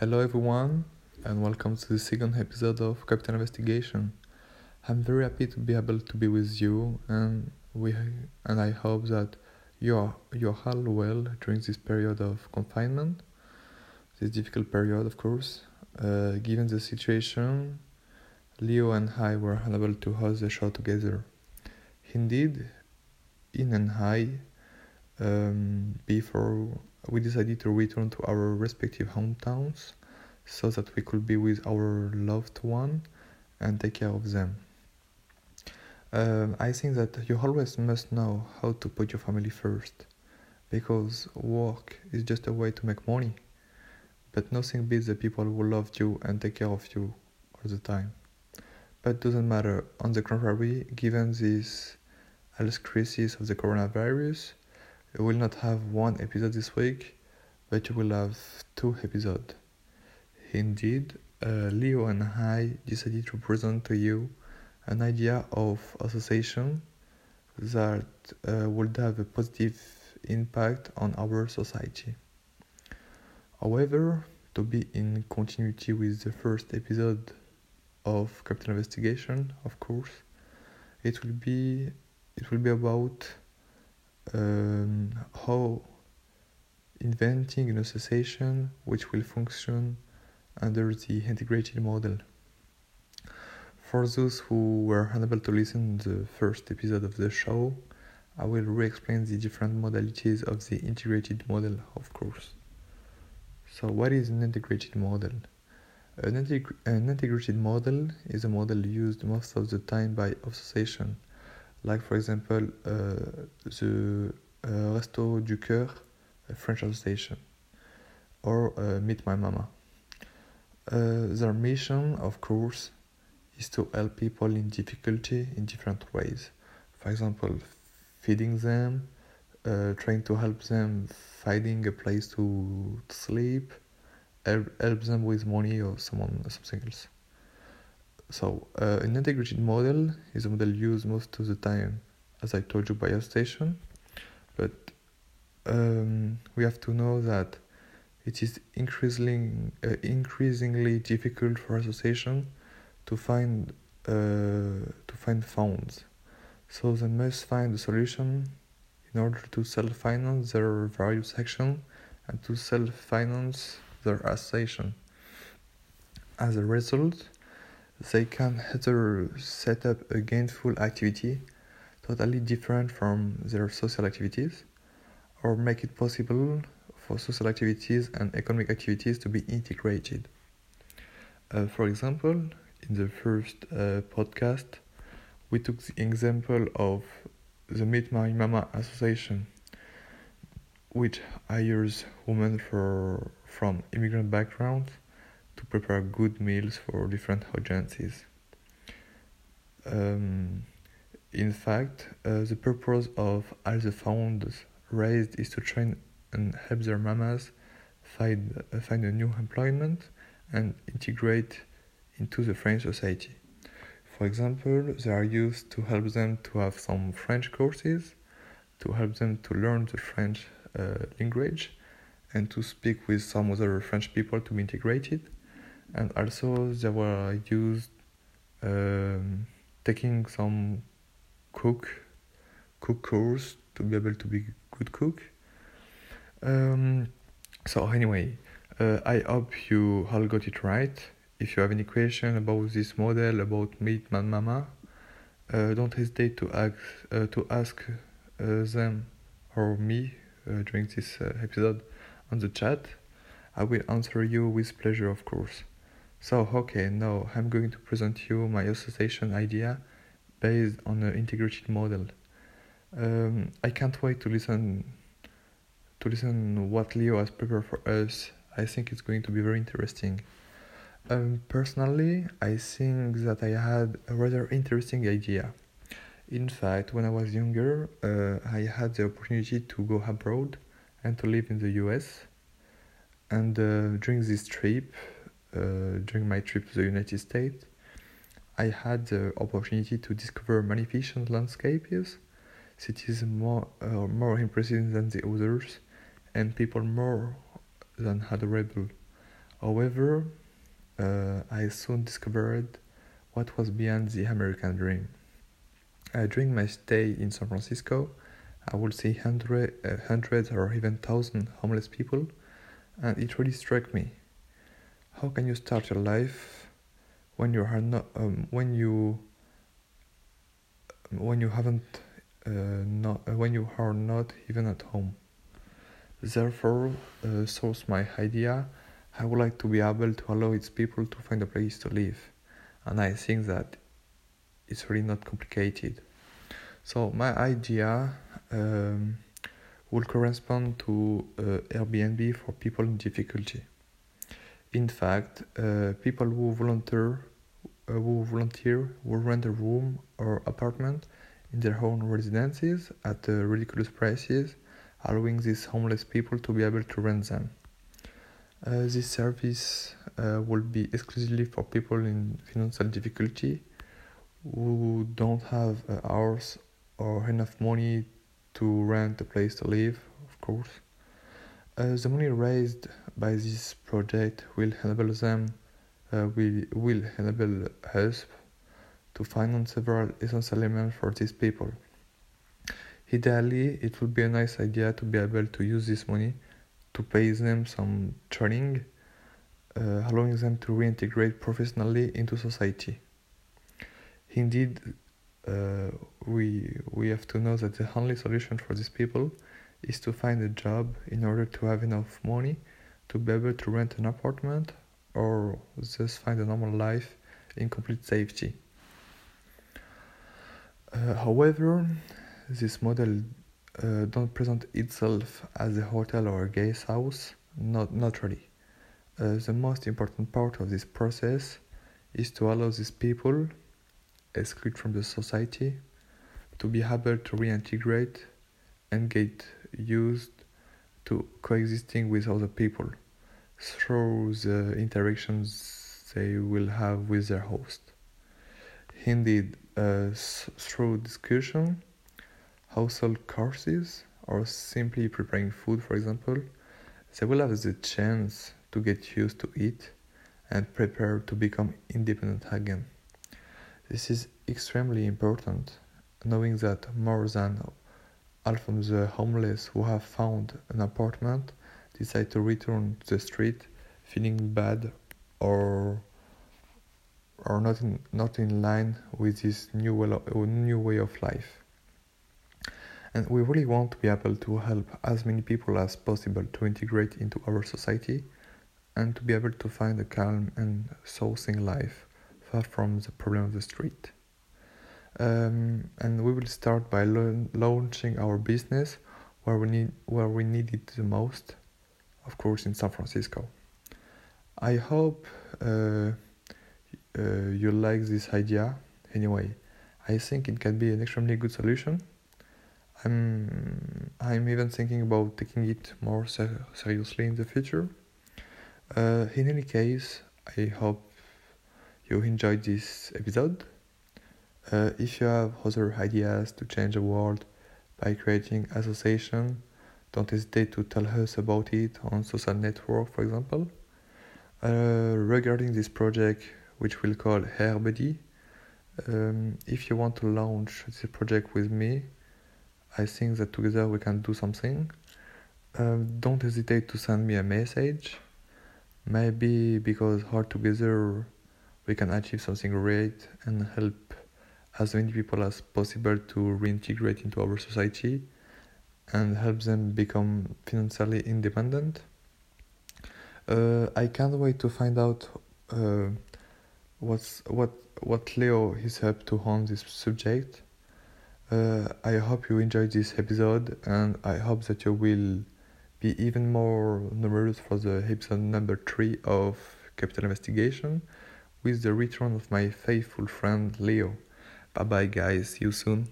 Hello everyone and welcome to the second episode of Capital Investigation. I'm very happy to be able to be with you and we and I hope that you are you are all well during this period of confinement. This difficult period of course. Uh, given the situation, Leo and I were unable to host the show together. Indeed, in and I um, before we decided to return to our respective hometowns so that we could be with our loved one and take care of them. Um, I think that you always must know how to put your family first because work is just a way to make money, but nothing beats the people who love you and take care of you all the time. But doesn't matter. On the contrary, given this health crisis of the coronavirus, you will not have one episode this week, but you will have two episodes. Indeed, uh, Leo and I decided to present to you an idea of association that uh, would have a positive impact on our society. However, to be in continuity with the first episode of Capital Investigation, of course, it will be it will be about um, how inventing an association which will function under the integrated model. For those who were unable to listen to the first episode of the show, I will re-explain the different modalities of the integrated model, of course. So, what is an integrated model? An, integ- an integrated model is a model used most of the time by association like for example uh, the uh, Resto du Coeur French Association or uh, Meet My Mama. their mission, of course, is to help people in difficulty in different ways. For example, feeding them, uh, trying to help them finding a place to, to sleep, help, help them with money or someone something else. So, uh, an integrated model is a model used most of the time, as I told you, by a station, but um, we have to know that it is increasingly, uh, increasingly difficult for association to find uh, to find funds. So they must find a solution in order to self-finance their various actions and to self-finance their association. As a result, they can either set up a gainful activity totally different from their social activities or make it possible for social activities and economic activities to be integrated. Uh, for example, in the first uh, podcast, we took the example of the Meet My Mama Association, which hires women for, from immigrant backgrounds to prepare good meals for different audiences. Um, in fact, uh, the purpose of all the funds raised is to train and help their mamas find, uh, find a new employment and integrate into the French society. For example, they are used to help them to have some French courses, to help them to learn the French uh, language, and to speak with some other French people to be integrated and also they were used um, taking some cook cook course to be able to be good cook. Um, so anyway uh, i hope you all got it right. If you have any question about this model about Meet My Mama uh, don't hesitate to ask uh, to ask uh, them or me uh, during this uh, episode on the chat. I will answer you with pleasure of course so, okay, now I'm going to present you my association idea based on an integrated model. Um, I can't wait to listen to listen what Leo has prepared for us. I think it's going to be very interesting. Um, personally, I think that I had a rather interesting idea. In fact, when I was younger, uh, I had the opportunity to go abroad and to live in the US. And uh, during this trip, during my trip to the United States, I had the opportunity to discover magnificent landscapes, cities more uh, more impressive than the others, and people more than adorable. However, uh, I soon discovered what was behind the American dream. Uh, during my stay in San Francisco, I would see hundred, uh, hundreds or even thousands homeless people, and it really struck me. How can you start your life when you are not um, when you when you haven't uh, not uh, when you are not even at home? Therefore, uh, source my idea. I would like to be able to allow its people to find a place to live, and I think that it's really not complicated. So my idea um, will correspond to uh, Airbnb for people in difficulty. In fact, uh, people who volunteer, uh, who volunteer, will rent a room or apartment in their own residences at uh, ridiculous prices, allowing these homeless people to be able to rent them. Uh, this service uh, will be exclusively for people in financial difficulty who don't have a house or enough money to rent a place to live, of course. Uh, the money raised by this project will enable them, uh, will, will enable us to finance several essential elements for these people. Ideally, it would be a nice idea to be able to use this money to pay them some training, uh, allowing them to reintegrate professionally into society. Indeed, uh, we we have to know that the only solution for these people is to find a job in order to have enough money to be able to rent an apartment or just find a normal life in complete safety. Uh, however, this model uh, don't present itself as a hotel or a guest house, not not really. Uh, the most important part of this process is to allow these people excluded from the society to be able to reintegrate and get used to coexisting with other people through the interactions they will have with their host. Indeed, uh, through discussion, household courses, or simply preparing food, for example, they will have the chance to get used to it and prepare to become independent again. This is extremely important, knowing that more than half of the homeless who have found an apartment decide to return to the street feeling bad or or not in not in line with this new of, uh, new way of life. And we really want to be able to help as many people as possible to integrate into our society and to be able to find a calm and soothing life far from the problem of the street. Um, and we will start by launching our business where we need where we need it the most, of course, in San Francisco. I hope uh, uh, you like this idea. Anyway, I think it can be an extremely good solution. I'm I'm even thinking about taking it more ser- seriously in the future. Uh, in any case, I hope you enjoyed this episode. Uh, if you have other ideas to change the world by creating association, don't hesitate to tell us about it on social network, for example. Uh, regarding this project, which we'll call Airbuddy, um, if you want to launch this project with me, I think that together we can do something. Um, don't hesitate to send me a message. Maybe because all together we can achieve something great and help as many people as possible to reintegrate into our society and help them become financially independent. Uh, I can't wait to find out uh, what's what what Leo is up to on this subject. Uh, I hope you enjoyed this episode and I hope that you will be even more numerous for the episode number three of Capital Investigation with the return of my faithful friend Leo. Bye bye, guys. See you soon.